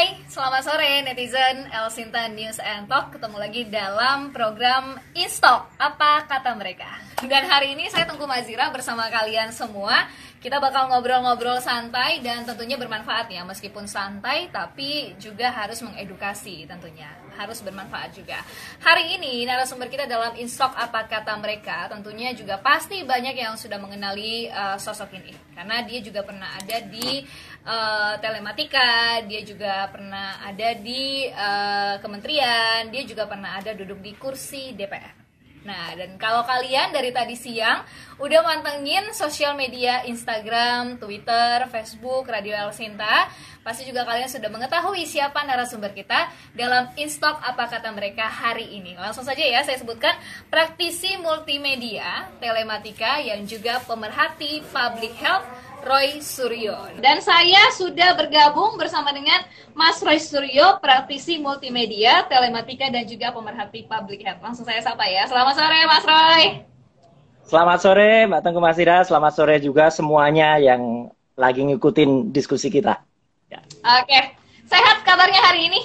Bye. Selamat sore netizen El Sinta News and Talk. Ketemu lagi dalam program Instock Apa kata mereka? Dan hari ini saya Tengku Mazira bersama kalian semua. Kita bakal ngobrol-ngobrol santai dan tentunya bermanfaat ya. Meskipun santai tapi juga harus mengedukasi tentunya. Harus bermanfaat juga. Hari ini narasumber kita dalam Instock Apa kata mereka Tentunya juga pasti banyak yang sudah mengenali uh, sosok ini. Karena dia juga pernah ada di uh, telematika, dia juga pernah ada di uh, kementerian, dia juga pernah ada duduk di kursi DPR. Nah, dan kalau kalian dari tadi siang udah mantengin sosial media Instagram, Twitter, Facebook, Radio El Sinta, pasti juga kalian sudah mengetahui siapa narasumber kita dalam Instock apa kata mereka hari ini. Langsung saja ya saya sebutkan praktisi multimedia, telematika yang juga pemerhati public health Roy Suryo. Dan saya sudah bergabung bersama dengan Mas Roy Suryo, praktisi multimedia, telematika dan juga pemerhati public health. Langsung saya sapa ya. Selamat sore Mas Roy. Selamat sore Mbak Tengku Masira, selamat sore juga semuanya yang lagi ngikutin diskusi kita. Ya. Oke, sehat kabarnya hari ini?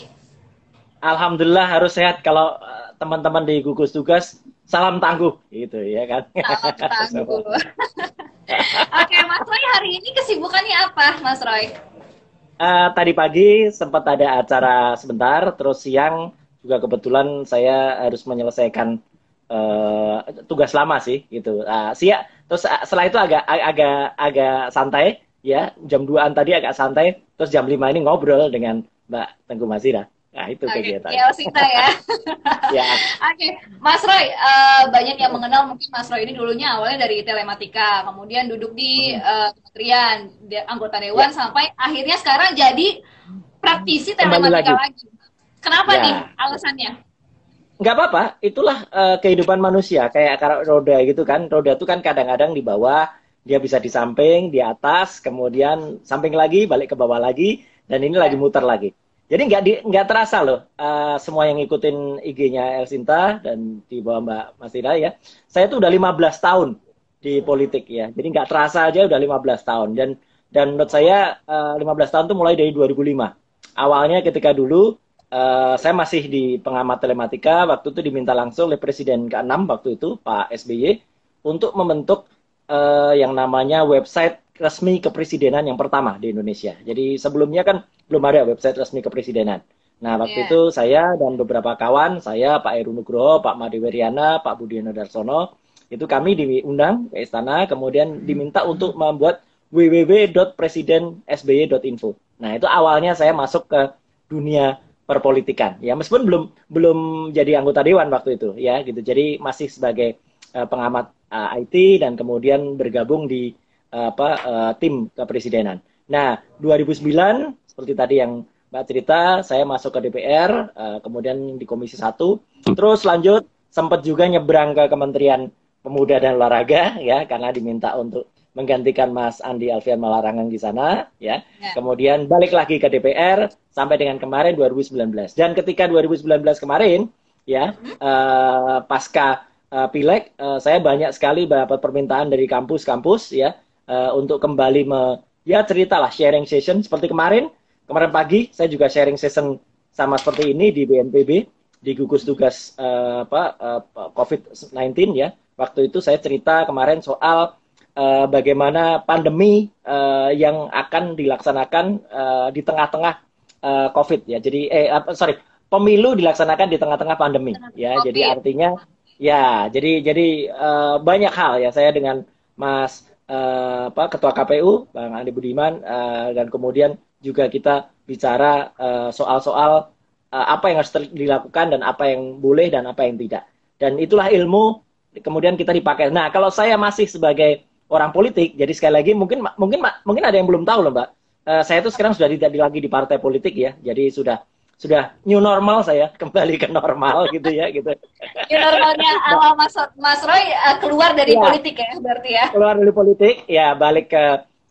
Alhamdulillah harus sehat kalau eh, teman-teman di gugus tugas salam tangguh gitu ya kan. Salam tangguh. Oke, Mas Roy hari ini kesibukannya apa, Mas Roy? Uh, tadi pagi sempat ada acara sebentar, terus siang juga kebetulan saya harus menyelesaikan uh, tugas lama sih gitu. Uh, siang, terus uh, setelah itu agak agak agak santai ya, jam 2-an tadi agak santai, terus jam 5 ini ngobrol dengan Mbak Tengku Masira. Nah, itu okay. kegiatan. Ya, ya. ya. Oke, okay. Mas Roy, uh, banyak yang mengenal mungkin Mas Roy ini dulunya awalnya dari telematika, kemudian duduk di uh, kementerian, di, anggota dewan ya. sampai akhirnya sekarang jadi praktisi telematika lagi. lagi. Kenapa ya. nih alasannya? Nggak apa-apa, itulah uh, kehidupan manusia kayak roda gitu kan. Roda itu kan kadang-kadang di bawah, dia bisa di samping, di atas, kemudian samping lagi, balik ke bawah lagi, dan ini ya. lagi muter lagi jadi nggak di nggak terasa loh uh, semua yang ngikutin IG-nya El Sinta dan di bawah Mbak Masira ya. Saya tuh udah 15 tahun di politik ya. Jadi nggak terasa aja udah 15 tahun dan dan menurut saya uh, eh, 15 tahun tuh mulai dari 2005. Awalnya ketika dulu uh, saya masih di pengamat telematika waktu itu diminta langsung oleh Presiden ke-6 waktu itu Pak SBY untuk membentuk uh, yang namanya website resmi kepresidenan yang pertama di Indonesia. Jadi sebelumnya kan belum ada website resmi kepresidenan. Nah, waktu yeah. itu saya dan beberapa kawan, saya Pak Heru Nugroho, Pak Madi Weryana, Pak Budiono Darsono, itu kami diundang ke istana, kemudian diminta untuk membuat www.presidensby.info. Nah, itu awalnya saya masuk ke dunia perpolitikan. Ya, meskipun belum belum jadi anggota dewan waktu itu, ya gitu. Jadi masih sebagai uh, pengamat uh, eh, IT dan kemudian bergabung di apa uh, tim kepresidenan. Nah, 2009 seperti tadi yang Mbak cerita, saya masuk ke DPR, uh, kemudian di Komisi 1, terus lanjut sempat juga nyebrang ke Kementerian Pemuda dan Olahraga ya karena diminta untuk menggantikan Mas Andi Alfian Malarangang di sana ya. ya. Kemudian balik lagi ke DPR sampai dengan kemarin 2019. Dan ketika 2019 kemarin ya uh, pasca uh, pileg uh, saya banyak sekali dapat permintaan dari kampus-kampus ya uh, untuk kembali me ya ceritalah sharing session seperti kemarin kemarin pagi saya juga sharing session sama seperti ini di BNPB di gugus tugas uh, apa uh, eh, COVID-19 ya. Waktu itu saya cerita kemarin soal uh, bagaimana pandemi uh, yang akan dilaksanakan uh, di tengah-tengah uh, COVID ya. Jadi eh uh, sorry pemilu dilaksanakan di tengah-tengah pandemi ya. Jadi artinya ya jadi jadi uh, banyak hal ya saya dengan Mas uh, apa ketua KPU Bang Andi Budiman uh, dan kemudian juga kita bicara eh, soal-soal uh, apa yang harus dilakukan dan apa yang boleh dan apa yang tidak. Dan itulah ilmu kemudian kita dipakai. Nah, kalau saya masih sebagai orang politik, jadi sekali lagi mungkin mungkin mungkin ada yang belum tahu loh, Mbak. Uh, saya tuh sekarang sudah tidak lagi di partai politik ya. Jadi sudah sudah new normal saya kembali ke normal gitu ya gitu. New normalnya awal Mas Mas Roy uh, keluar dari ya, politik ya berarti ya. Keluar dari politik ya balik ke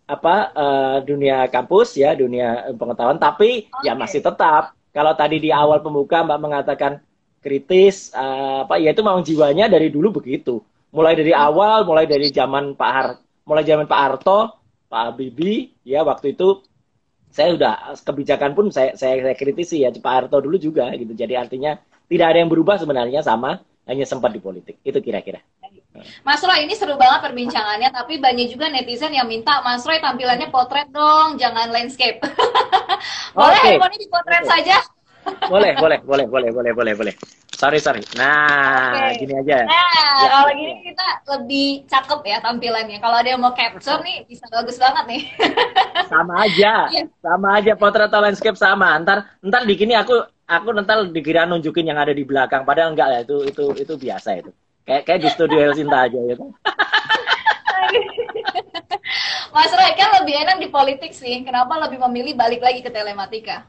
apa uh, dunia kampus ya dunia pengetahuan tapi okay. ya masih tetap kalau tadi di awal pembuka mbak mengatakan kritis uh, apa ya itu memang jiwanya dari dulu begitu mulai dari awal mulai dari zaman Pak Har mulai zaman Pak Harto Pak Habibie ya waktu itu saya udah kebijakan pun saya saya, saya kritisi ya Pak Harto dulu juga gitu. Jadi artinya tidak ada yang berubah sebenarnya sama hanya sempat di politik. Itu kira-kira. Mas Roy, ini seru banget perbincangannya, tapi banyak juga netizen yang minta Mas Roy tampilannya potret dong, jangan landscape. boleh okay. handphone di potret okay. saja? Boleh, boleh, boleh, boleh, boleh, boleh, boleh. Sorry, sorry. Nah, okay. gini aja. Nah, ya. kalau gini kita lebih cakep ya tampilannya. Kalau ada yang mau capture nih, bisa bagus banget nih. sama aja, yeah. sama aja potret atau landscape sama. Ntar, ntar di gini aku, aku ntar dikira nunjukin yang ada di belakang. Padahal enggak ya, itu, itu, itu biasa itu. Kayak kayak di studio Elsinta aja gitu. Mas Roy kan lebih enak di politik sih. Kenapa lebih memilih balik lagi ke telematika?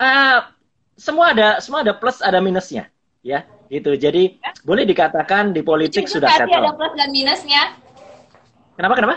Uh, semua ada semua ada plus ada minusnya, ya gitu. Jadi ya. boleh dikatakan di politik Jujur sudah settle. ada plus dan minusnya. Kenapa kenapa?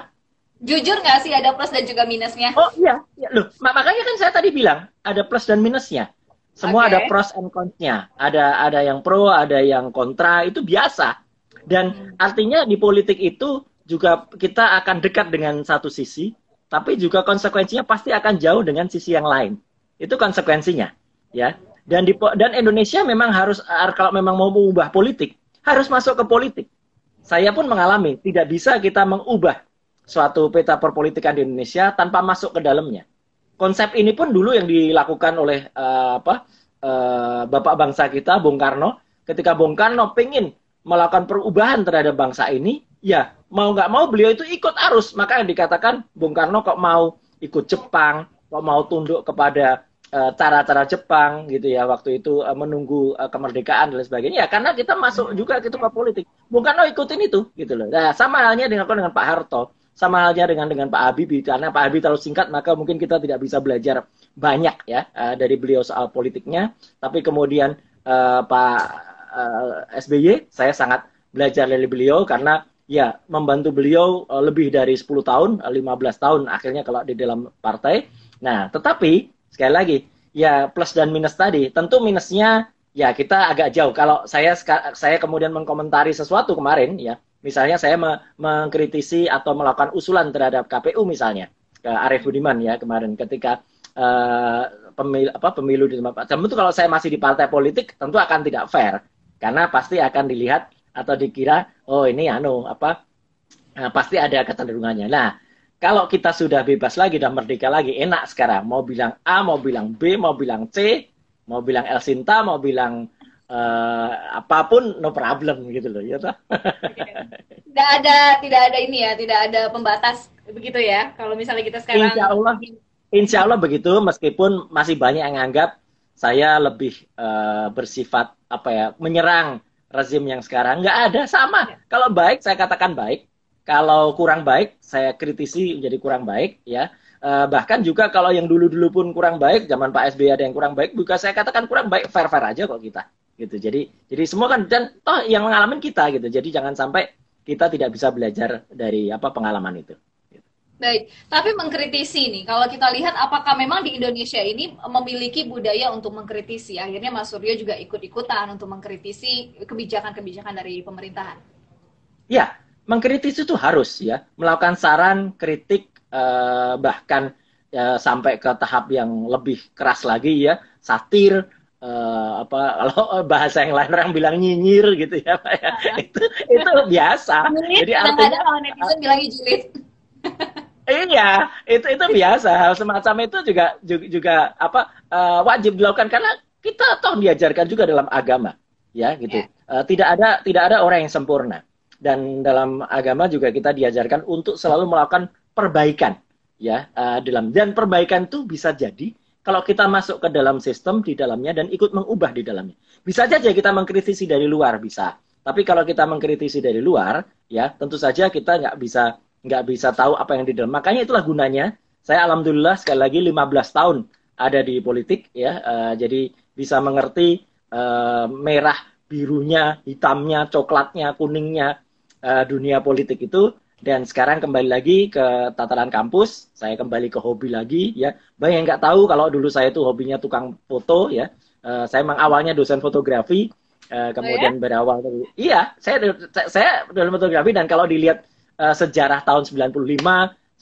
Jujur nggak sih ada plus dan juga minusnya? Oh iya, ya, loh makanya kan saya tadi bilang ada plus dan minusnya. Semua okay. ada pros and cons-nya. Ada ada yang pro, ada yang kontra, itu biasa. Dan hmm. artinya di politik itu juga kita akan dekat dengan satu sisi, tapi juga konsekuensinya pasti akan jauh dengan sisi yang lain. Itu konsekuensinya, ya. Dan di dan Indonesia memang harus kalau memang mau mengubah politik, harus masuk ke politik. Saya pun mengalami tidak bisa kita mengubah suatu peta perpolitikan di Indonesia tanpa masuk ke dalamnya konsep ini pun dulu yang dilakukan oleh uh, apa uh, bapak bangsa kita Bung Karno ketika Bung Karno pengen melakukan perubahan terhadap bangsa ini ya mau nggak mau beliau itu ikut arus maka yang dikatakan Bung Karno kok mau ikut Jepang kok mau tunduk kepada cara-cara uh, Jepang gitu ya waktu itu uh, menunggu uh, kemerdekaan dan sebagainya. Ya karena kita masuk juga gitu ke politik. Bung Karno ikutin itu gitu loh. Nah sama halnya dengan dengan Pak Harto. Sama halnya dengan dengan Pak Habibie. Karena Pak Habibie terlalu singkat maka mungkin kita tidak bisa belajar banyak ya dari beliau soal politiknya. Tapi kemudian uh, Pak uh, eh, SBY saya sangat belajar dari beliau karena ya membantu beliau lebih dari 10 tahun 15 tahun akhirnya kalau di dalam partai. Nah tetapi sekali lagi ya plus dan minus tadi. Tentu minusnya ya kita agak jauh. Kalau saya saya kemudian mengkomentari sesuatu kemarin ya Misalnya saya mengkritisi atau melakukan usulan terhadap KPU misalnya ke Arief Budiman ya kemarin ketika uh, pemilu apa pemilu di tempat tentu kalau saya masih di partai politik tentu akan tidak fair. Karena pasti akan dilihat atau dikira oh ini anu apa uh, pasti ada kecenderungannya. Nah, kalau kita sudah bebas lagi dan merdeka lagi enak sekarang. Mau bilang A, mau bilang B, mau bilang C, mau bilang El Sinta, mau bilang uh, apa pun no problem gitu loh ya toh. tidak ada tidak ada ini ya tidak ada pembatas begitu ya. Kalau misalnya kita sekarang Insya Allah Insya Allah begitu meskipun masih banyak yang anggap saya lebih uh, bersifat apa ya menyerang rezim yang sekarang. Nggak ada sama. Ya. kalau baik saya katakan baik kalau kurang baik saya kritisi menjadi kurang baik ya. Uh, bahkan juga kalau yang dulu-dulu pun kurang baik zaman Pak SBY ada yang kurang baik juga saya katakan kurang baik fair fair aja kok kita gitu. Jadi jadi semua kan dan toh yang mengalami kita gitu. Jadi jangan sampai kita tidak bisa belajar dari apa pengalaman itu Baik, tapi mengkritisi nih, kalau kita lihat apakah memang di Indonesia ini memiliki budaya untuk mengkritisi? Akhirnya Mas Suryo juga ikut-ikutan untuk mengkritisi kebijakan-kebijakan dari pemerintahan. Ya, mengkritisi itu harus ya, melakukan saran, kritik, eh, bahkan eh, sampai ke tahap yang lebih keras lagi ya, satir, uh, apa kalau bahasa yang lain orang bilang nyinyir gitu ya Pak ya. Itu itu biasa. Jadi artinya kalau netizen bilang julid. iya, itu itu biasa. Hal semacam itu juga juga, juga apa uh, wajib dilakukan karena kita toh diajarkan juga dalam agama, ya gitu. Yeah. Uh, tidak ada tidak ada orang yang sempurna. Dan dalam agama juga kita diajarkan untuk selalu melakukan perbaikan, ya uh, dalam dan perbaikan itu bisa jadi kalau kita masuk ke dalam sistem di dalamnya dan ikut mengubah di dalamnya. Bisa saja kita mengkritisi dari luar bisa, tapi kalau kita mengkritisi dari luar, ya tentu saja kita nggak bisa nggak bisa tahu apa yang di dalam. Makanya itulah gunanya. Saya alhamdulillah sekali lagi 15 tahun ada di politik, ya, uh, jadi bisa mengerti uh, merah, birunya, hitamnya, coklatnya, kuningnya uh, dunia politik itu dan sekarang kembali lagi ke tataran kampus, saya kembali ke hobi lagi ya. Banyak yang nggak tahu kalau dulu saya itu hobinya tukang foto ya. Uh, saya memang awalnya dosen fotografi, uh, kemudian oh, ya? berawal dari iya, saya saya dalam fotografi dan kalau dilihat uh, sejarah tahun 95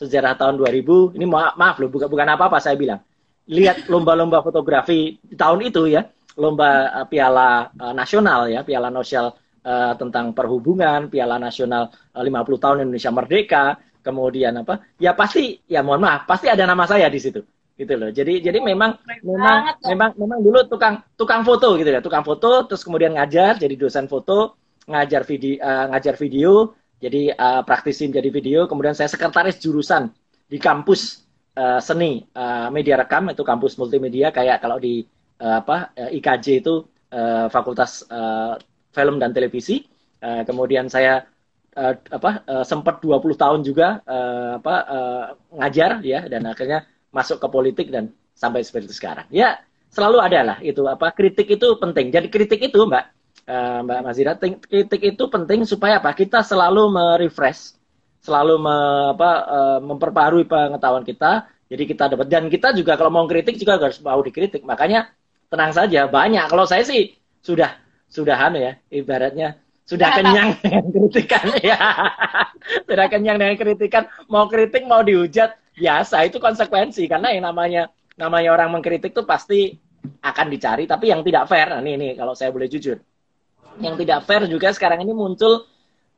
sejarah tahun 2000 ini maaf, maaf loh bukan bukan apa-apa saya bilang lihat lomba-lomba fotografi tahun itu ya lomba uh, piala uh, nasional ya piala nasional uh, tentang perhubungan piala nasional uh, 50 tahun Indonesia Merdeka kemudian apa ya pasti ya mohon maaf pasti ada nama saya di situ gitu loh. Jadi jadi memang memang memang memang dulu tukang tukang foto gitu ya, tukang foto terus kemudian ngajar jadi dosen foto, ngajar video uh, ngajar video, jadi uh, praktisi jadi video, kemudian saya sekretaris jurusan di kampus uh, seni uh, media rekam itu kampus multimedia kayak kalau di uh, apa uh, IKJ itu uh, Fakultas uh, Film dan Televisi. Uh, kemudian saya uh, apa uh, sempat 20 tahun juga uh, apa uh, ngajar ya dan akhirnya masuk ke politik dan sampai seperti sekarang. Ya, selalu ada lah itu apa kritik itu penting. Jadi kritik itu Mbak uh, Mbak Mazira, kritik itu penting supaya apa? Kita selalu merefresh, selalu me, apa, uh, memperbarui pengetahuan kita. Jadi kita dapat dan kita juga kalau mau kritik juga harus mau dikritik. Makanya tenang saja, banyak. Kalau saya sih sudah sudahan ya, ibaratnya sudah kenyang dengan kritikan ya. sudah kenyang dengan kritikan, mau kritik mau dihujat biasa itu konsekuensi. Karena yang namanya namanya orang mengkritik tuh pasti akan dicari tapi yang tidak fair nah ini ini kalau saya boleh jujur. Yang tidak fair juga sekarang ini muncul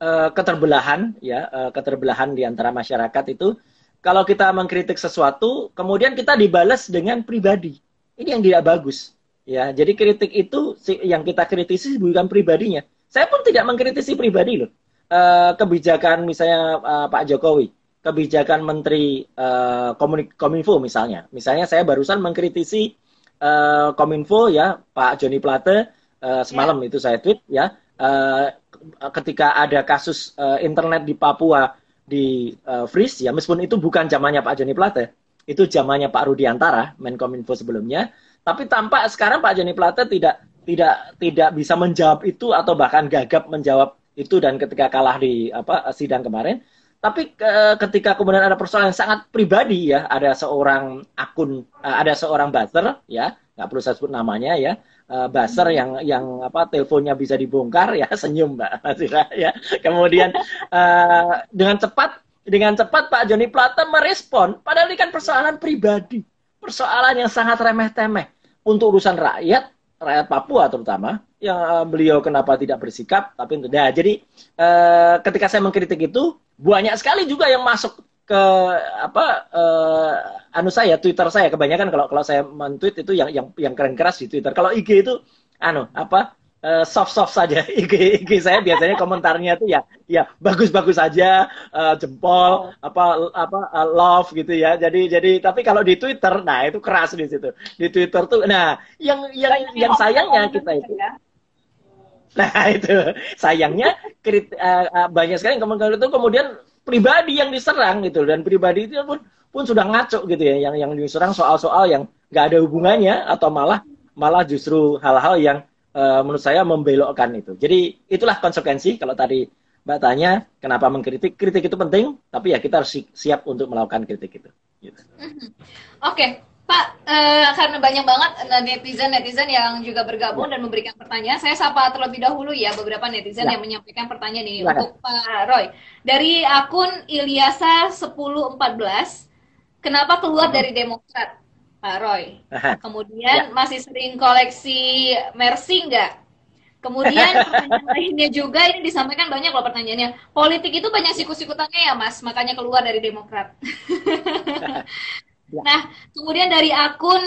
uh, keterbelahan ya uh, keterbelahan di antara masyarakat itu. Kalau kita mengkritik sesuatu kemudian kita dibalas dengan pribadi. Ini yang tidak bagus ya jadi kritik itu yang kita kritisi bukan pribadinya saya pun tidak mengkritisi pribadi loh uh, kebijakan misalnya uh, Pak Jokowi kebijakan Menteri uh, Kominfo misalnya. Misalnya saya barusan mengkritisi uh, Kominfo ya Pak Joni Plate uh, semalam yeah. itu saya tweet ya uh, ketika ada kasus internet di Papua di uh, freeze ya meskipun itu bukan zamannya Pak Joni Plate itu zamannya Pak Rudiantara Menkominfo sebelumnya tapi tampak sekarang Pak Joni Plate tidak tidak tidak bisa menjawab itu atau bahkan gagap menjawab itu dan ketika kalah di apa sidang kemarin tapi ke, ketika kemudian ada persoalan yang sangat pribadi ya, ada seorang akun, uh, ada seorang buzzer ya, nggak perlu saya sebut namanya ya, uh, buzzer yang yang apa teleponnya bisa dibongkar ya, senyum mbak Masira ya. Kemudian uh, dengan cepat dengan cepat Pak Joni Plata merespon, padahal ini kan persoalan pribadi, persoalan yang sangat remeh-temeh untuk urusan rakyat, rakyat Papua terutama, yang uh, beliau kenapa tidak bersikap, tapi nah, jadi uh, ketika saya mengkritik itu banyak sekali juga yang masuk ke apa uh, anu saya Twitter saya kebanyakan kalau kalau saya men-tweet itu yang yang yang keren keras di Twitter. Kalau IG itu anu apa uh, soft-soft saja. IG IG saya biasanya komentarnya itu ya ya bagus-bagus saja uh, jempol apa apa uh, love gitu ya. Jadi jadi tapi kalau di Twitter nah itu keras di situ. Di Twitter tuh nah yang yang yang sayangnya kita itu. ya. Nah itu. Sayangnya krit, uh, uh, banyak sekali yang komentar itu. Kemudian pribadi yang diserang gitu. Dan pribadi itu pun pun sudah ngaco gitu ya. Yang yang diserang soal-soal yang nggak ada hubungannya atau malah malah justru hal-hal yang uh, menurut saya membelokkan itu. Jadi itulah konsekuensi kalau tadi Mbak tanya kenapa mengkritik, kritik itu penting, tapi ya kita harus siap untuk melakukan kritik itu. Gitu. Oke, okay. Pak, uh, karena banyak banget netizen-netizen yang juga bergabung dan memberikan pertanyaan, saya sapa terlebih dahulu ya beberapa netizen ya. yang menyampaikan pertanyaan ini ya. untuk Pak Roy. Dari akun Ilyasa 1014, kenapa keluar hmm. dari Demokrat, Pak Roy? Kemudian ya. masih sering koleksi Mercy nggak? Kemudian pertanyaan lainnya juga ini disampaikan banyak loh pertanyaannya. Politik itu banyak sikut-sikutannya ya, Mas, makanya keluar dari Demokrat. Ya. Nah, kemudian dari akun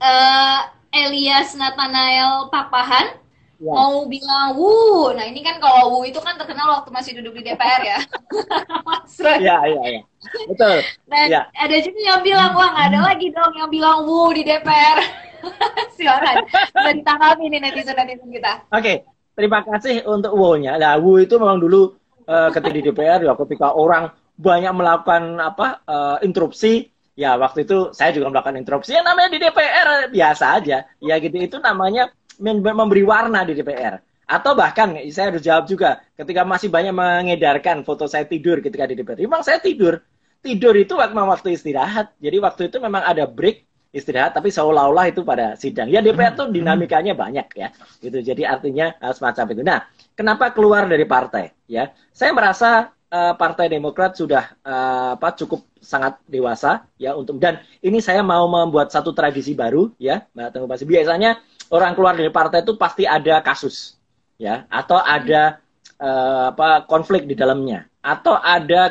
uh, Elias Nathanael Papahan ya. mau bilang wu. Nah, ini kan kalau wu itu kan terkenal waktu masih duduk di DPR ya. Mas Iya, iya, iya. Betul. Dan ya. ada juga yang bilang, wah nggak ada lagi dong yang bilang wu di DPR. Silakan. Dan ditanggapi nih netizen-netizen kita. Oke, okay. terima kasih untuk wu-nya. Nah, wu itu memang dulu uh, ketika di DPR ya ketika orang banyak melakukan apa uh, interupsi ya waktu itu saya juga melakukan interupsi yang namanya di DPR biasa aja ya gitu itu namanya memberi warna di DPR atau bahkan saya harus jawab juga ketika masih banyak mengedarkan foto saya tidur ketika di DPR memang saya tidur tidur itu waktu waktu istirahat. Jadi waktu itu memang ada break istirahat tapi seolah-olah itu pada sidang. Ya DPR tuh dinamikanya banyak ya gitu. Jadi artinya semacam itu. Nah kenapa keluar dari partai ya? Saya merasa uh, Partai Demokrat sudah uh, apa cukup sangat dewasa ya untuk dan ini saya mau membuat satu tradisi baru ya Mbak Tengku Pasi. Biasanya orang keluar dari partai itu pasti ada kasus ya atau ada uh, apa konflik di dalamnya atau ada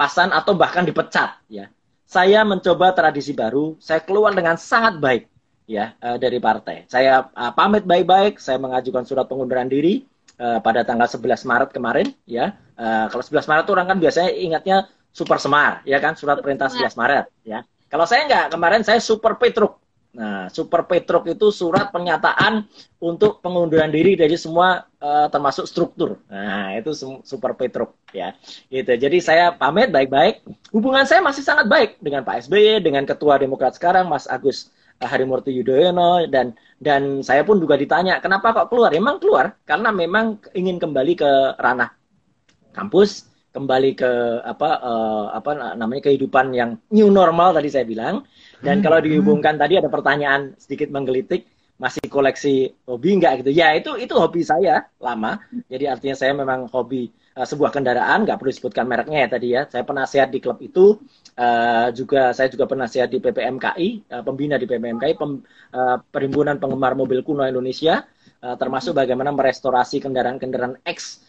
ketidakpasan atau bahkan dipecat ya. Saya mencoba tradisi baru, saya keluar dengan sangat baik ya uh, dari partai. Saya uh, pamit baik-baik, saya mengajukan surat pengunduran diri uh, pada tanggal 11 Maret kemarin ya. Kalau 11 Maret orang kan biasanya ingatnya Super Semar ya kan surat perintah 11 Maret ya. Kalau saya enggak, kemarin saya Super Petruk. Nah, Super Petruk itu surat pernyataan untuk pengunduran diri dari semua uh, termasuk struktur. Nah, itu Super Petruk ya. Gitu. Jadi saya pamit baik-baik. Hubungan saya masih sangat baik dengan Pak SBY, dengan Ketua Demokrat sekarang Mas Agus Harimurti Yudhoyono dan dan saya pun juga ditanya kenapa kok keluar? Emang keluar karena memang ingin kembali ke ranah kampus, kembali ke apa uh, apa namanya kehidupan yang new normal tadi saya bilang. Dan hmm. kalau dihubungkan tadi ada pertanyaan sedikit menggelitik masih koleksi hobi enggak gitu. Ya itu itu hobi saya lama. Jadi artinya saya memang hobi uh, sebuah kendaraan, nggak perlu disebutkan mereknya ya tadi ya. Saya penasehat di klub itu, uh, juga saya juga penasehat di PPMKI, uh, pembina di PPMKI, pem, uh, Perhimpunan Penggemar Mobil Kuno Indonesia, uh, termasuk bagaimana merestorasi kendaraan-kendaraan X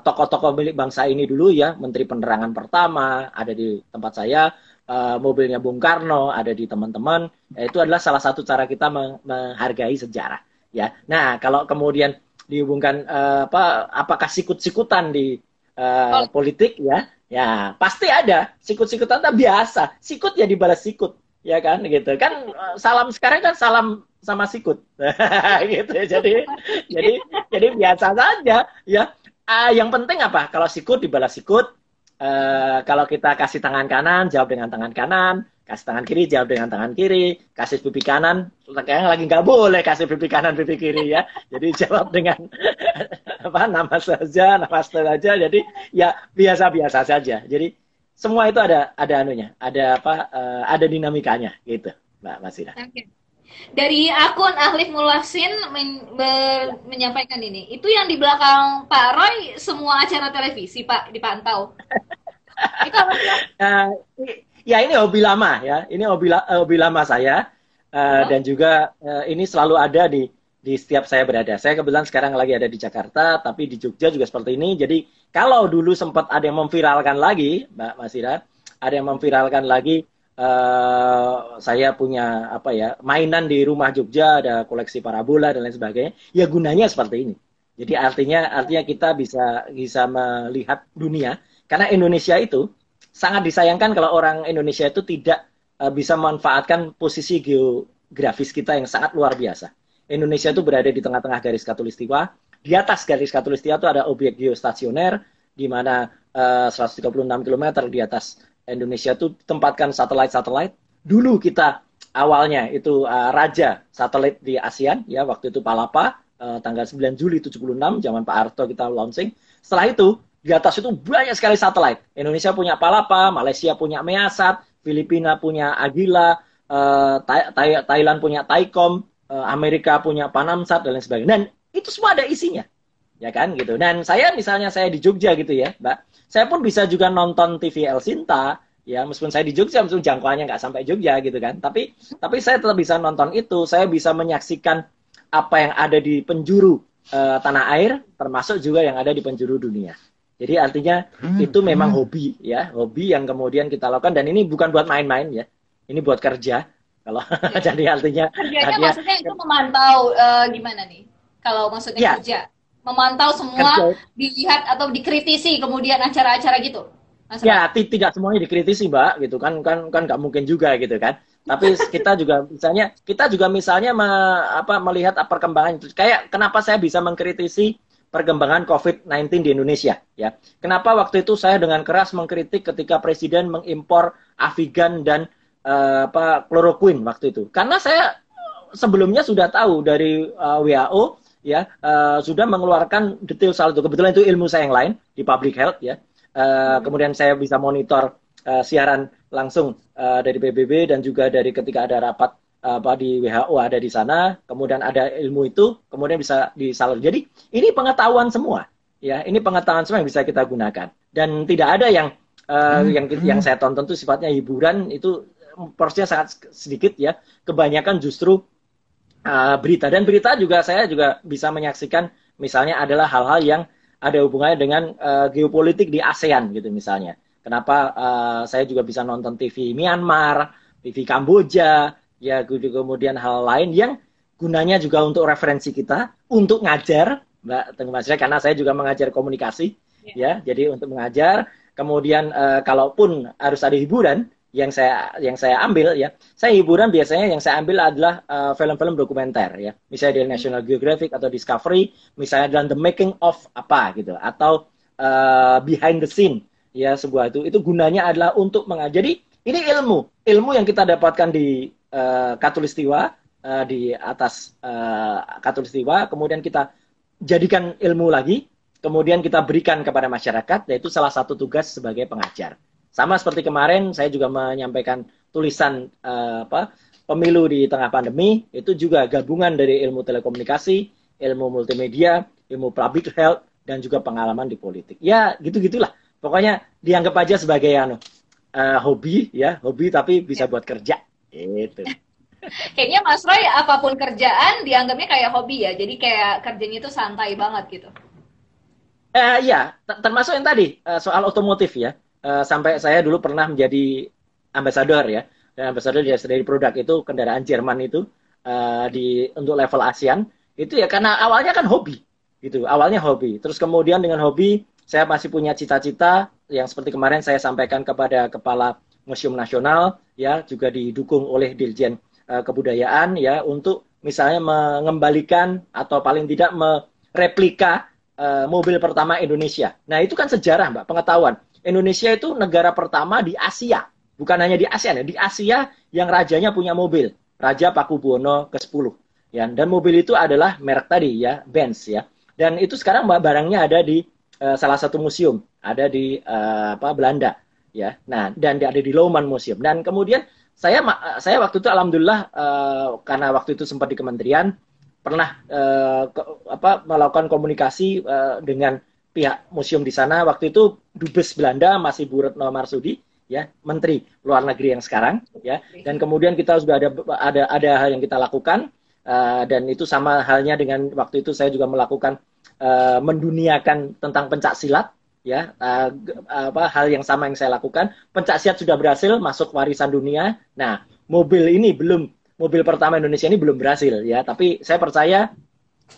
tokoh-tokoh milik bangsa ini dulu ya, Menteri Penerangan pertama ada di tempat saya, uh, mobilnya Bung Karno ada di teman-teman. Ya, itu adalah salah satu cara kita menghargai sejarah. Ya, nah kalau kemudian dihubungkan uh, apa apakah sikut-sikutan di uh, politik ya ya pasti ada sikut-sikutan tak biasa sikut ya dibalas sikut ya kan gitu kan salam sekarang kan salam sama sikut gitu ya jadi jadi jadi biasa saja ya uh, yang penting apa kalau sikut dibalas sikut uh, kalau kita kasih tangan kanan jawab dengan tangan kanan. Kasih tangan kiri jawab dengan tangan kiri. Kasih pipi kanan kayaknya lagi nggak boleh kasih pipi kanan pipi kiri ya. Jadi jawab dengan apa nama saja nama saja. Jadi ya biasa biasa saja. Jadi semua itu ada ada anunya. Ada apa uh, ada dinamikanya. Gitu mbak Masira. Okay. Dari akun Ahlif Mulwasin men ber, menyampaikan ini itu yang di belakang Pak Roy semua acara televisi Pak dipantau itu apa uh, ya ini hobi lama ya. Ini hobi hobi lama saya uh, oh. dan juga uh, ini selalu ada di di setiap saya berada. Saya kebetulan sekarang lagi ada di Jakarta, tapi di Jogja juga seperti ini. Jadi kalau dulu sempat ada yang memviralkan lagi, Mbak Masira, ada yang memviralkan lagi uh, saya punya apa ya mainan di rumah Jogja, ada koleksi parabola dan lain sebagainya. Ya gunanya seperti ini. Jadi artinya artinya kita bisa bisa melihat dunia karena Indonesia itu sangat disayangkan kalau orang Indonesia itu tidak uh, bisa memanfaatkan posisi geografis kita yang sangat luar biasa. Indonesia itu berada di tengah-tengah garis katulistiwa. Di atas garis katulistiwa itu ada objek geostasioner di mana uh, 136 km di atas Indonesia itu tempatkan satelit-satelit. Dulu kita awalnya itu uh, raja satelit di ASEAN ya waktu itu Palapa uh, tanggal 9 Juli 76 zaman Pak Harto kita launching. Setelah itu di atas itu banyak sekali satelit. Indonesia punya Palapa, Malaysia punya Measat, Filipina punya Agila, uh, Thailand punya Taikom, uh, Amerika punya Panamsat dan lain sebagainya. Dan itu semua ada isinya, ya kan gitu. Dan saya misalnya saya di Jogja gitu ya, Mbak, saya pun bisa juga nonton TV El Sinta, ya meskipun saya di Jogja, meskipun jangkauannya nggak sampai Jogja gitu kan. Tapi tapi saya tetap bisa nonton itu, saya bisa menyaksikan apa yang ada di penjuru uh, tanah air, termasuk juga yang ada di penjuru dunia. Jadi artinya hmm. itu memang hmm. hobi ya, hobi yang kemudian kita lakukan dan ini bukan buat main-main ya. Ini buat kerja. Kalau ya. jadi artinya kerjanya artinya, maksudnya itu memantau uh, gimana nih? Kalau maksudnya ya. kerja, memantau semua dilihat atau dikritisi kemudian acara-acara gitu. Masalah. Ya, tidak semuanya dikritisi, Mbak, gitu kan kan kan nggak mungkin juga gitu kan. Tapi kita juga misalnya kita juga misalnya me, apa melihat perkembangan itu. Kayak kenapa saya bisa mengkritisi perkembangan COVID-19 di Indonesia. Ya, kenapa waktu itu saya dengan keras mengkritik ketika Presiden mengimpor Avigan dan uh, apa kloroquine waktu itu, karena saya sebelumnya sudah tahu dari uh, eh, WHO ya uh, sudah mengeluarkan detail itu. Kebetulan itu ilmu saya yang lain di public health ya. Uh, kemudian saya bisa monitor uh, siaran langsung uh, dari PBB dan juga dari ketika ada rapat apa di WHO ada di sana, kemudian ada ilmu itu, kemudian bisa disalur. Jadi ini pengetahuan semua, ya ini pengetahuan semua yang bisa kita gunakan. dan tidak ada yang uh, hmm. yang yang saya tonton tuh sifatnya hiburan itu porsinya sangat sedikit ya kebanyakan justru uh, berita. Dan berita juga saya juga bisa menyaksikan misalnya adalah hal-hal yang ada hubungannya dengan uh, geopolitik di ASEAN gitu misalnya. Kenapa uh, saya juga bisa nonton TV Myanmar TV Kamboja ya kemudian hal lain yang gunanya juga untuk referensi kita untuk ngajar Mbak Tengku Mas karena saya juga mengajar komunikasi ya, ya. Jadi untuk mengajar kemudian uh, kalaupun harus ada hiburan yang saya yang saya ambil ya. Saya hiburan biasanya yang saya ambil adalah film film-film dokumenter ya. Misalnya dari National Geographic atau Discovery misalnya dalam the making of apa gitu. Atau uh, behind the scene ya sebuah itu. Itu gunanya adalah untuk mengajari ini ilmu. Ilmu yang kita dapatkan di uh, katulistiwa uh, di atas uh, katulistiwa kemudian kita jadikan ilmu lagi. Kemudian kita berikan kepada masyarakat yaitu salah satu tugas sebagai pengajar sama seperti kemarin saya juga menyampaikan tulisan uh, apa pemilu di tengah pandemi itu juga gabungan dari ilmu telekomunikasi ilmu multimedia ilmu public health dan juga pengalaman di politik. Ya gitu gitulah pokoknya dianggap aja sebagai anu uh, hobi ya hobi tapi bisa buat kerja. Itu kayaknya Mas Roy apa pun kerjaan dianggapnya kayak hobi ya? Jadi kayak kerjanya itu santai banget gitu? Eh ya termasuk yang tadi uh, soal otomotif ya uh, sampai saya dulu pernah menjadi ambasador ya dan ambasador dari produk itu kendaraan Jerman itu uh, di untuk level ASEAN itu ya karena awalnya kan hobi gitu awalnya hobi terus kemudian dengan hobi saya masih punya cita-cita yang seperti kemarin saya sampaikan kepada kepala Museum Nasional ya juga didukung oleh Dirjen uh, Kebudayaan ya untuk misalnya mengembalikan atau paling tidak mereplika mobil pertama Indonesia. Nah, itu kan sejarah, Mbak, pengetahuan. Indonesia itu negara pertama di Asia, bukan hanya di Asia ya, di Asia yang rajanya punya mobil, Raja Pakubuwono ke-10. Ya, dan mobil itu adalah merek tadi ya, Benz ya. Dan itu sekarang barangnya ada di uh, salah satu museum ada di uh, apa Belanda ya. Nah, dan ada di Lohman Museum. Dan kemudian saya saya waktu itu alhamdulillah uh, karena waktu itu sempat di kementerian pernah uh, ke, apa melakukan komunikasi uh, dengan pihak museum di sana. Waktu itu dubes Belanda masih Bu Retno Marsudi ya, menteri luar negeri yang sekarang ya. Dan kemudian kita sudah ada ada ada hal yang kita lakukan uh, dan itu sama halnya dengan waktu itu saya juga melakukan uh, menduniakan tentang pencak silat ya. Uh, apa hal yang sama yang saya lakukan. Pencak silat sudah berhasil masuk warisan dunia. Nah mobil ini belum mobil pertama Indonesia ini belum berhasil ya. Tapi saya percaya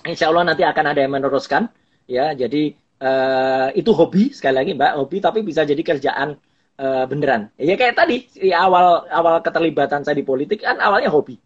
insya Allah nanti akan ada yang meneruskan ya. Jadi uh, itu hobi sekali lagi mbak hobi tapi bisa jadi kerjaan uh, beneran ya kayak tadi ya, awal awal keterlibatan saya di politik kan awalnya hobi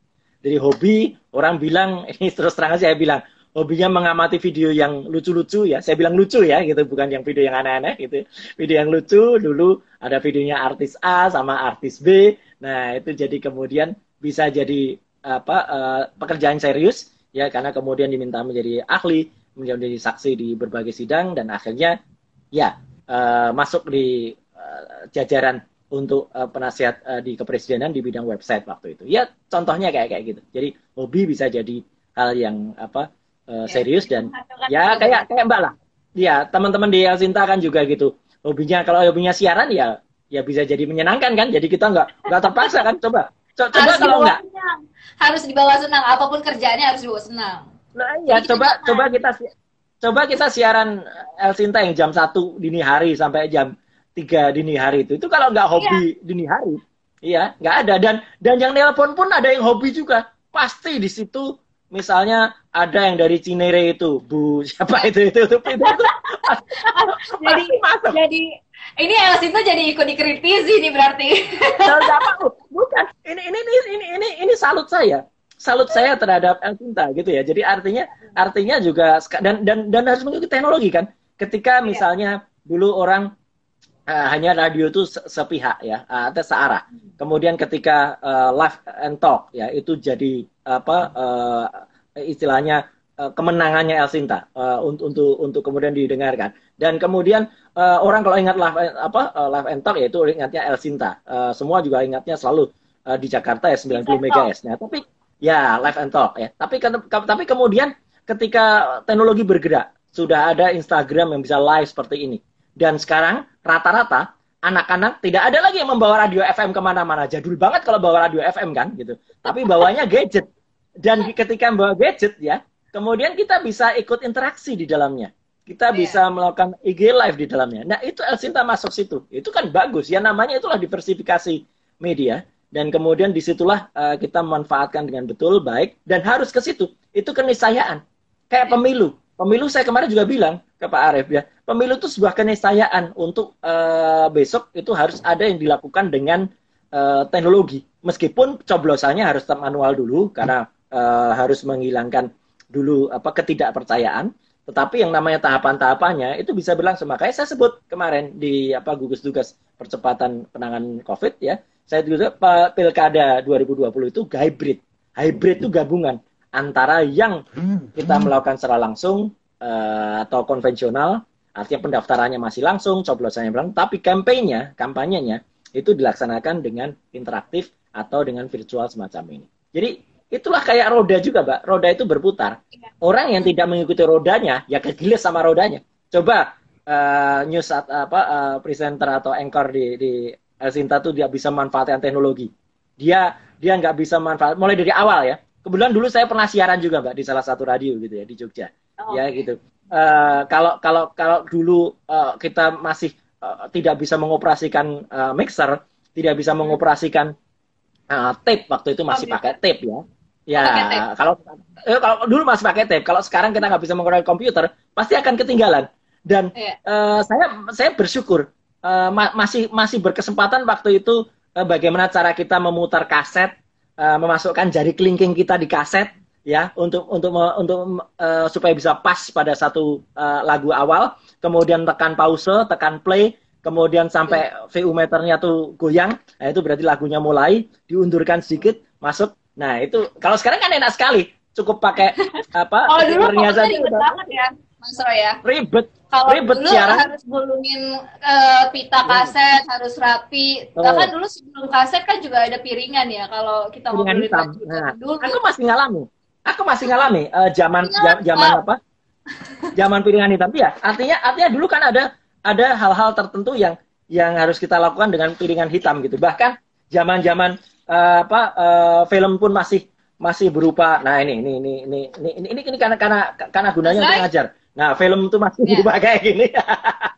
dari hobi orang bilang ini terus terang saya bilang hobinya mengamati video yang lucu-lucu ya. Saya bilang lucu ya gitu, bukan yang video yang aneh-aneh gitu. Video yang lucu dulu ada videonya artis A sama artis B. Nah, itu jadi kemudian bisa jadi apa uh, pekerjaan serius ya karena kemudian diminta menjadi ahli, menjadi saksi di berbagai sidang dan akhirnya ya uh, masuk di uh, jajaran untuk uh, penasihat uh, di kepresidenan di bidang website waktu itu. Ya contohnya kayak kayak gitu. Jadi hobi bisa jadi hal yang apa uh, serius dan ya kayak kayak Mbak lah. Ya, teman-teman di Elsinta kan juga gitu. Hobinya kalau hobinya siaran ya ya bisa jadi menyenangkan kan. Jadi kita nggak nggak terpaksa kan. Coba Co coba harus kalau nggak harus dibawa senang apa pun kerjaannya harus dibawa senang. Nah, ya Jadi coba kita coba kita coba kita siaran Elsinta yang jam satu dini hari sampai jam tiga dini hari itu. Itu kalau nggak hobi iya. dini hari, iya nggak ada dan dan yang nelpon pun ada yang hobi juga. Pasti di situ misalnya ada yang dari Cinere itu Bu siapa itu itu itu, itu, itu. jadi masuk. jadi ini Els itu jadi ikut dikritisi nih berarti bukan ini ini ini ini ini ini salut saya salut saya terhadap Elsinta gitu ya. Jadi artinya artinya juga dan dan dan harus mengikuti teknologi kan? Ketika iya. misalnya dulu orang uh, hanya radio itu sepihak ya atau searah. Kemudian ketika uh, live and talk ya itu jadi apa uh, istilahnya uh, kemenangannya El Sinta uh, untuk untuk untuk kemudian didengarkan. Dan kemudian uh, orang kalau ingat live apa uh, live and talk yaitu ingatnya El Sinta uh, semua juga ingatnya selalu uh, di Jakarta ya 90 MHz nah tapi ya live and talk ya tapi tapi kemudian ketika teknologi bergerak sudah ada Instagram yang bisa live seperti ini Dan sekarang rata-rata anak-anak tidak ada lagi yang membawa radio FM ke mana-mana. Jadul banget kalau bawa radio FM kan gitu. Tapi bawanya gadget. Dan ketika membawa gadget ya, kemudian kita bisa ikut interaksi di dalamnya. Kita yeah. bisa melakukan IG live di dalamnya. Nah itu El Sinta masuk situ. Itu kan bagus. Ya namanya itulah diversifikasi media. Dan kemudian di situlah uh, kita memanfaatkan dengan betul, baik. Dan harus ke situ. Itu keniscayaan. Kayak pemilu. Pemilu saya kemarin juga bilang ke Pak Arief ya pemilu itu sebuah keniscayaan untuk uh, besok itu harus ada yang dilakukan dengan uh, teknologi. Meskipun coblosannya harus tetap manual dulu karena uh, harus menghilangkan dulu apa ketidakpercayaan, tetapi yang namanya tahapan-tahapannya itu bisa berlangsung. Makanya saya sebut kemarin di apa gugus tugas percepatan penanganan COVID ya, saya juga pilkada 2020 itu hybrid. Hybrid itu gabungan antara yang kita melakukan secara langsung uh, atau konvensional Artinya pendaftarannya masih langsung, coblosannya langsung, tapi kampanyenya, kampanyenya itu dilaksanakan dengan interaktif atau dengan virtual semacam ini. Jadi itulah kayak roda juga, Mbak. Roda itu berputar. Iya. Orang yang tidak mengikuti rodanya, ya kegiles sama rodanya. Coba uh, news at, apa uh, presenter atau anchor di di Sinta tuh dia bisa manfaatkan teknologi. Dia dia nggak bisa manfaat mulai dari awal ya. Kebetulan dulu saya pernah siaran juga, Mbak, di salah satu radio gitu ya di Jogja. Oh, ya okay. gitu uh, kalau kalau kalau dulu uh, kita masih uh, tidak bisa mengoperasikan uh, mixer, tidak bisa mengoperasikan uh, tape waktu itu masih pakai tape ya. Ya, kalau eh, kalau dulu masih pakai tape, kalau sekarang kita nggak bisa menggunakan komputer, pasti akan ketinggalan. Dan yeah. uh, saya saya bersyukur uh, ma masih masih berkesempatan waktu itu uh, bagaimana cara kita memutar kaset, uh, memasukkan jari kelingking kita di kaset, ya untuk untuk untuk uh, supaya bisa pas pada satu uh, lagu awal kemudian tekan pause tekan play kemudian sampai yeah. VU meternya tuh goyang nah itu berarti lagunya mulai diundurkan sedikit masuk. Nah itu kalau sekarang kan enak sekali cukup pakai apa oh dulu ribet banget ya Mas Roy ya. Ribet kalau ribet dulu siaran. harus gulungin uh, pita kaset harus rapi oh. bahkan dulu sebelum kaset kan juga ada piringan ya kalau kita mau beli nah, dulu aku masih ngalami Aku masih ngalami uh, zaman zaman apa? Zaman piringan hitam ya. Artinya artinya dulu kan ada ada hal-hal tertentu yang yang harus kita lakukan dengan piringan hitam gitu. Bahkan zaman-zaman uh, apa uh, film pun masih masih berupa nah ini ini ini ini ini ini, ini, ini karena karena karena gunanya untuk ngajar. Nah, film itu masih yeah. berupa kayak gini.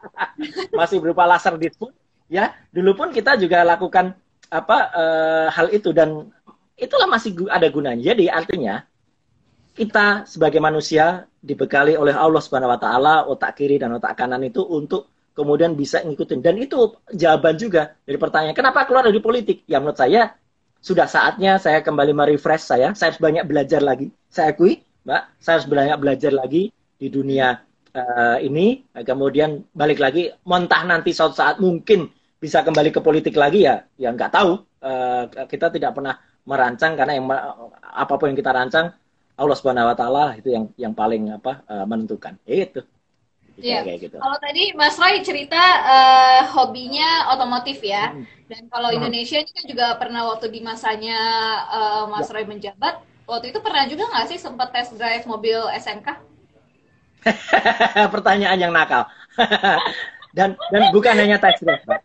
masih berupa laser disc ya. Dulu pun kita juga lakukan apa uh, hal itu dan itulah masih ada gunanya. Jadi artinya kita sebagai manusia dibekali oleh Allah Subhanahu wa taala otak kiri dan otak kanan itu untuk kemudian bisa ngikutin dan itu jawaban juga dari pertanyaan kenapa keluar dari politik ya menurut saya sudah saatnya saya kembali merefresh saya saya harus banyak belajar lagi saya akui mbak saya harus banyak belajar lagi di dunia uh, ini kemudian balik lagi montah nanti suatu saat mungkin bisa kembali ke politik lagi ya ya nggak tahu uh, kita tidak pernah merancang karena yang apa pun yang kita rancang Allah Subhanahu wa taala itu yang yang paling apa uh, menentukan. Itu. Iya. Gitu. Kalau tadi Mas Roy cerita uh, hobinya otomotif ya. Hmm. Dan kalau hmm. Indonesia ini kan juga pernah waktu di masanya uh, Mas ya. Roy menjabat, waktu itu pernah juga nggak sih sempat test drive mobil SMK? Pertanyaan yang nakal. dan dan bukan hanya test drive, Pak.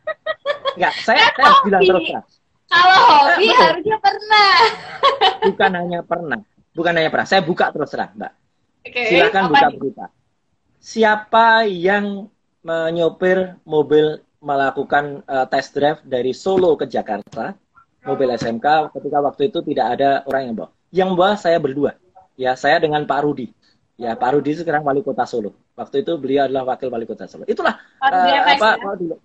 Enggak, saya, saya harus bilang terus. Kalau hobi harusnya pernah. bukan hanya pernah bukan hanya pernah. Saya buka terus terang, Mbak. Okay, Silakan buka berita. Siapa yang menyopir mobil melakukan uh, test drive dari Solo ke Jakarta, mobil SMK ketika waktu itu tidak ada orang yang bawa. Yang bawa saya berdua. Ya, saya dengan Pak Rudi. Ya, Pak Rudi sekarang wali kota Solo. Waktu itu beliau adalah wakil wali kota Solo. Itulah uh, apa ya?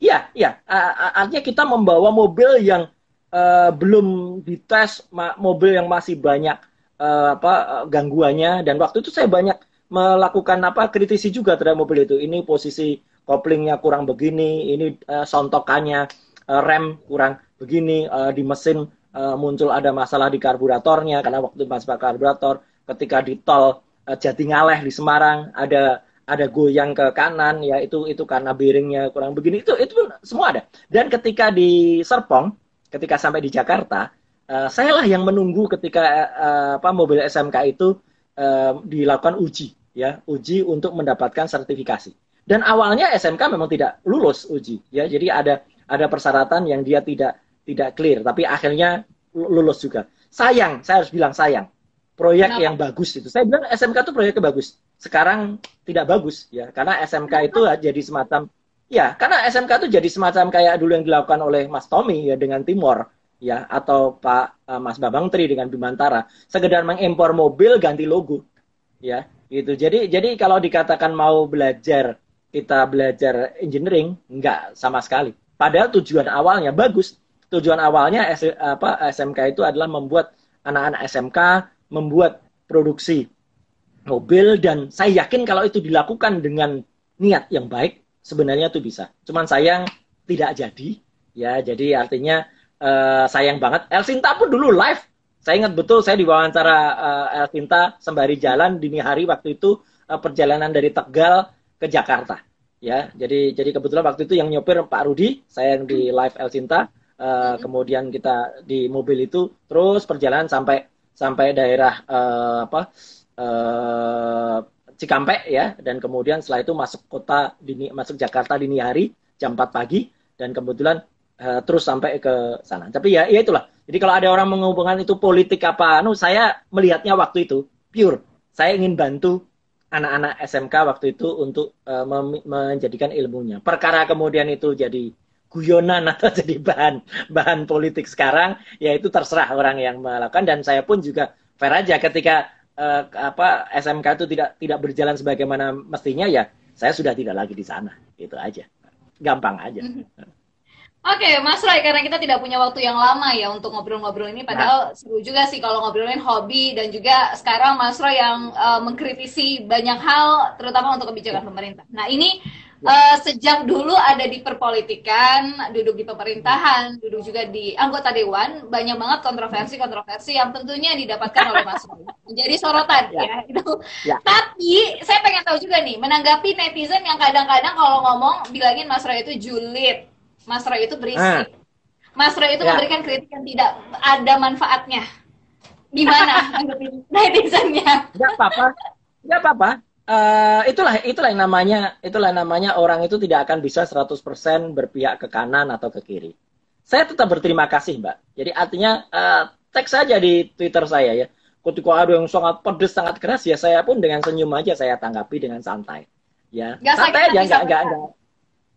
Iya, iya. Uh, artinya kita membawa mobil yang uh, belum dites, mobil yang masih banyak uh, apa uh, gangguannya dan waktu itu saya banyak melakukan apa kritisi juga terhadap mobil itu. Ini posisi koplingnya kurang begini, ini uh, sontokannya uh, rem kurang begini, uh, di mesin uh, muncul ada masalah di karburatornya karena waktu masih pakai karburator. Ketika di tol uh, Jatingaleh di Semarang ada ada goyang ke kanan ya itu itu karena bearingnya kurang begini itu itu semua ada. Dan ketika di Serpong, ketika sampai di Jakarta uh, saya lah yang menunggu ketika uh, apa mobil SMK itu uh, dilakukan uji ya uji untuk mendapatkan sertifikasi Dan awalnya SMK memang tidak lulus uji, ya. Jadi ada ada persyaratan yang dia tidak tidak clear, tapi akhirnya lulus juga. Sayang, saya harus bilang sayang. Proyek Kenapa? yang bagus itu. Saya bilang SMK itu proyeknya bagus. Sekarang tidak bagus ya, karena SMK itu jadi semacam ya, karena SMK itu jadi semacam kayak dulu yang dilakukan oleh Mas Tommy ya dengan Timor ya atau Pak uh, Mas Babang Tri dengan Bimantara, sekedar mengimpor mobil ganti logo ya gitu. Jadi jadi kalau dikatakan mau belajar kita belajar engineering enggak sama sekali. Padahal tujuan awalnya bagus. Tujuan awalnya apa SMK itu adalah membuat anak-anak SMK membuat produksi mobil dan saya yakin kalau itu dilakukan dengan niat yang baik sebenarnya itu bisa. Cuman sayang tidak jadi ya. Jadi artinya uh, sayang banget. Elsinta pun dulu live. Saya ingat betul saya diwawancara uh, Elsinta sembari jalan dini hari waktu itu uh, perjalanan dari Tegal ke Jakarta. Ya, jadi jadi kebetulan waktu itu yang nyopir Pak Rudi, saya yang di live Elsinta. Uh, kemudian kita di mobil itu terus perjalanan sampai sampai daerah uh, apa uh, Cikampek ya dan kemudian setelah itu masuk kota dini masuk Jakarta dini hari jam 4 pagi dan kebetulan uh, terus sampai ke sana. Tapi ya ya itulah. Jadi kalau ada orang menghubungkan itu politik apa, anu saya melihatnya waktu itu pure. Saya ingin bantu anak-anak SMK waktu itu untuk uh, menjadikan ilmunya. Perkara kemudian itu jadi guyonan atau jadi bahan bahan politik sekarang ya itu terserah orang yang melakukan. Dan saya pun juga fair aja ketika uh, apa SMK itu tidak tidak berjalan sebagaimana mestinya ya saya sudah tidak lagi di sana. Itu aja. Gampang aja. Oke, okay, Mas Roy, karena kita tidak punya waktu yang lama ya untuk ngobrol-ngobrol ini, padahal nah. seru juga sih kalau ngobrolin hobi dan juga sekarang Mas Roy yang uh, mengkritisi banyak hal, terutama untuk kebijakan pemerintah. Nah ini uh, sejak dulu ada di perpolitikan, duduk di pemerintahan, duduk juga di anggota dewan, banyak banget kontroversi-kontroversi yang tentunya didapatkan oleh Mas Roy. Menjadi sorotan ya, ya itu. Ya. Tapi saya pengen tahu juga nih, menanggapi netizen yang kadang-kadang kalau ngomong bilangin Mas Roy itu julid, Mas Roy itu berisik. Hmm. Mas Roy itu ya. memberikan kritik yang tidak ada manfaatnya. Gimana netizennya? Gak apa-apa. Gak apa-apa uh, itulah itulah yang namanya itulah yang namanya orang itu tidak akan bisa 100% berpihak ke kanan atau ke kiri. Saya tetap berterima kasih, Mbak. Jadi artinya uh, teks saja di Twitter saya ya. Ketika ada yang sangat pedes, sangat keras ya saya pun dengan senyum aja saya tanggapi dengan santai. Ya. Gak santai aja ya, enggak enggak enggak.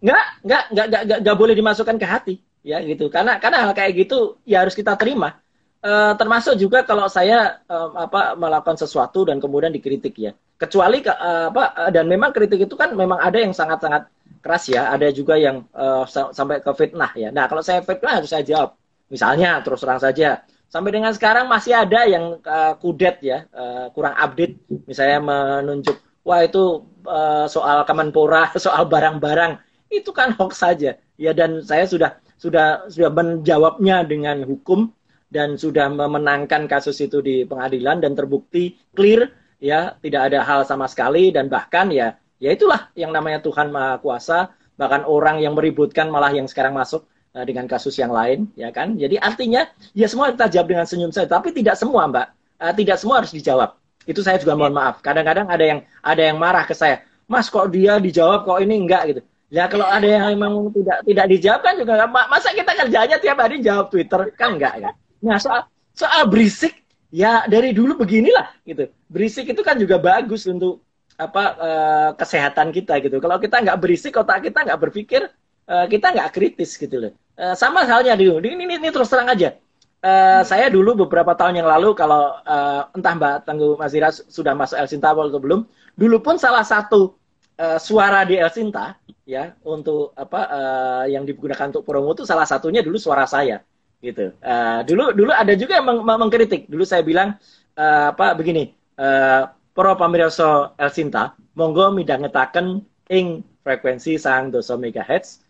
Enggak, enggak, enggak, enggak, boleh dimasukkan ke hati ya gitu. Karena karena hal kayak gitu ya harus kita terima Uh, termasuk juga kalau saya uh, apa melakukan sesuatu dan kemudian dikritik ya. Kecuali uh, apa uh, dan memang kritik itu kan memang ada yang sangat-sangat keras ya, ada juga yang uh, sampai ke fitnah ya. Nah, kalau saya fitnah harus saya jawab. Misalnya terus terang saja, sampai dengan sekarang masih ada yang uh, kudet ya, uh, kurang update, misalnya menunjuk wah itu uh, soal Kemenpora, soal barang-barang, itu kan hoax saja. Ya dan saya sudah sudah sudah menjawabnya dengan hukum dan sudah memenangkan kasus itu di pengadilan dan terbukti clear ya tidak ada hal sama sekali dan bahkan ya ya itulah yang namanya Tuhan Maha Kuasa bahkan orang yang meributkan malah yang sekarang masuk uh, dengan kasus yang lain ya kan? Jadi artinya ya semua kita jawab dengan senyum saja tapi tidak semua mbak. Uh, tidak semua harus dijawab. Itu saya juga mohon maaf. Kadang-kadang ada yang ada yang marah ke saya mas kok dia dijawab kok ini enggak? Gitu. Ya kalau ada yang memang tidak tidak dijawab kan juga masa kita kerjanya tiap hari jawab Twitter? Kan enggak kan nah soal soal berisik ya dari dulu beginilah gitu. Berisik itu kan juga bagus untuk apa uh, kesehatan kita gitu. Kalau kita nggak berisik, otak kita nggak berpikir, uh, kita nggak kritis gitu loh. Uh, sama halnya dulu. Ini, ini, ini terus terang aja. Uh, hmm. Saya dulu beberapa tahun yang lalu kalau uh, entah Mbak Tangguh Masira sudah masuk El Sinta atau belum, dulu pun salah satu uh, suara di El Sinta ya untuk apa uh, yang digunakan untuk promo itu salah satunya dulu suara saya gitu. Uh, dulu dulu ada juga yang meng mengkritik. Dulu saya bilang uh, apa begini, uh, pro pamirsa El Sinta, monggo midhangetaken ing frekuensi sang doso megahertz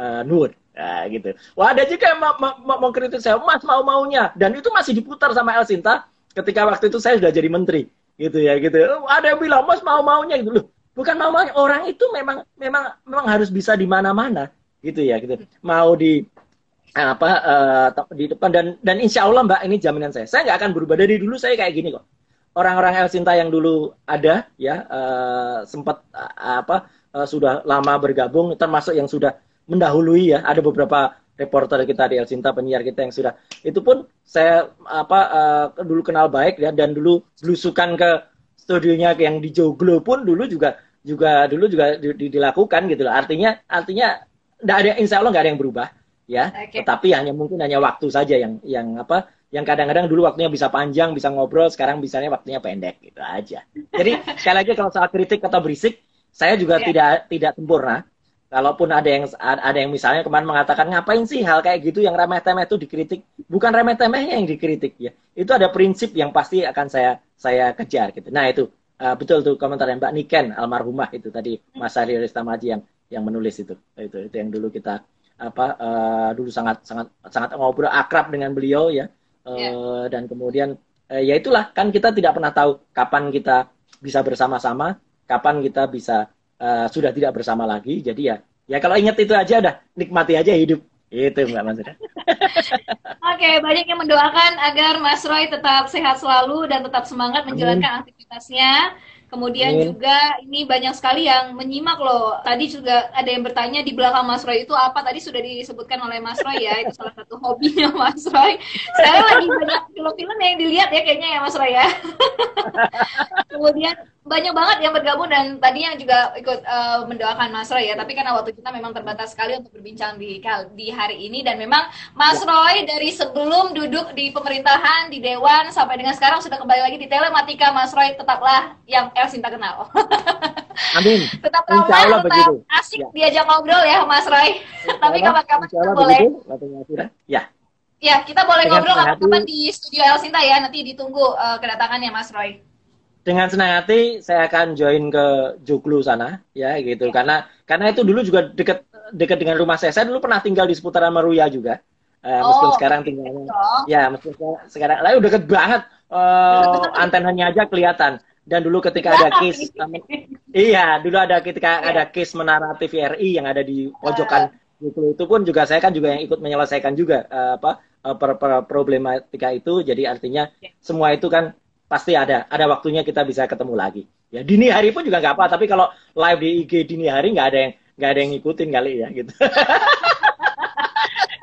uh, nur. Nah, gitu. Wah ada juga yang mengkritik saya, mas mau maunya, dan itu masih diputar sama El Sinta ketika waktu itu saya sudah jadi menteri, gitu ya, gitu. Ada yang bilang mas mau maunya gitu loh. Bukan mau maunya, orang itu memang memang memang harus bisa di mana-mana, gitu ya, gitu. Mau di apa uh, di depan. Dan dan insya Allah mbak ini jaminan saya. Saya nggak akan berubah. Dari dulu saya kayak gini kok. Orang-orang El Sinta yang dulu ada ya uh, sempat uh, apa uh, sudah lama bergabung, termasuk yang sudah mendahului ya. Ada beberapa reporter kita di El Sinta, penyiar kita yang sudah. Itu pun saya apa uh, dulu kenal baik ya dan dulu belusukan ke studionya yang di Joglo pun dulu juga juga dulu juga di, di, dilakukan gitu loh. Artinya artinya tidak ada insya Allah nggak ada yang berubah ya. Okay. Tetapi hanya mungkin hanya waktu saja yang yang apa yang kadang-kadang dulu waktunya bisa panjang, bisa ngobrol, sekarang bisanya waktunya pendek gitu aja. Jadi sekali lagi kalau soal kritik atau berisik, saya juga yeah. tidak tidak sempurna kalaupun ada yang ada yang misalnya kemarin mengatakan ngapain sih hal kayak gitu yang remeh-temeh itu dikritik bukan remeh-temehnya yang dikritik ya itu ada prinsip yang pasti akan saya saya kejar gitu nah itu uh, betul tuh komentar Mbak Niken almarhumah itu tadi Mas Ari Ristamaji yang yang menulis itu itu itu yang dulu kita apa uh, dulu sangat sangat sangat ngobrol akrab dengan beliau ya uh, eh, yeah. dan kemudian uh, ya itulah kan kita tidak pernah tahu kapan kita bisa bersama-sama kapan kita bisa uh, sudah tidak bersama lagi. Jadi ya, ya kalau ingat itu aja udah nikmati aja hidup. Itu Mbak Mansura. Oke, banyak yang mendoakan agar Mas Roy tetap sehat selalu dan tetap semangat menjalankan Amin. aktivitasnya. Kemudian Amin. juga ini banyak sekali yang menyimak loh. Tadi juga ada yang bertanya di belakang Mas Roy itu apa? Tadi sudah disebutkan oleh Mas Roy ya, itu salah satu hobinya Mas Roy. Sekarang lagi banyak film-film yang dilihat ya kayaknya ya Mas Roy ya. Kemudian banyak banget yang bergabung dan tadi yang juga ikut uh, mendoakan Mas Roy ya. Tapi karena waktu kita memang terbatas sekali untuk berbincang di di hari ini dan memang Mas Roy dari sebelum duduk di pemerintahan di dewan sampai dengan sekarang sudah kembali lagi di telematika Mas Roy tetaplah yang El Sinta kenal. Amin. tetap ramah, tetap begitu. asik ya. diajak ngobrol ya Mas Roy. Tapi kapan-kapan kita boleh. Ya. Ya, kita boleh Dengan ngobrol kapan-kapan di studio El Sinta ya. Nanti ditunggu uh, kedatangannya Mas Roy dengan senang hati saya akan join ke Joglo sana ya gitu ya. karena karena itu dulu juga dekat dekat dengan rumah saya saya dulu pernah tinggal di seputaran Meruya juga uh, oh, meskipun sekarang tinggalnya ya meskipun sekarang lah udah deket banget uh, antenanya aja kelihatan dan dulu ketika ada case iya dulu ada ketika ya. ada case menara TVRI yang ada di pojokan uh. itu pun juga saya kan juga yang ikut menyelesaikan juga uh, apa uh, per, per problematika itu jadi artinya ya. semua itu kan pasti ada ada waktunya kita bisa ketemu lagi ya dini hari pun juga nggak apa tapi kalau live di IG dini hari nggak ada yang nggak ada yang ngikutin kali ya gitu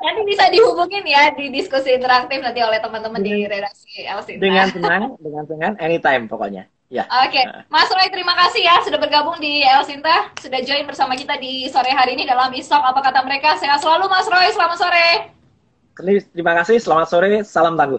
nanti bisa dihubungin ya di diskusi interaktif nanti oleh teman-teman di redaksi Elsinta dengan senang dengan senang anytime pokoknya Ya. Oke, okay. Mas Roy terima kasih ya sudah bergabung di Elsinta, sudah join bersama kita di sore hari ini dalam Isok apa kata mereka. Sehat selalu Mas Roy, selamat sore. Terima kasih, selamat sore, salam tangguh.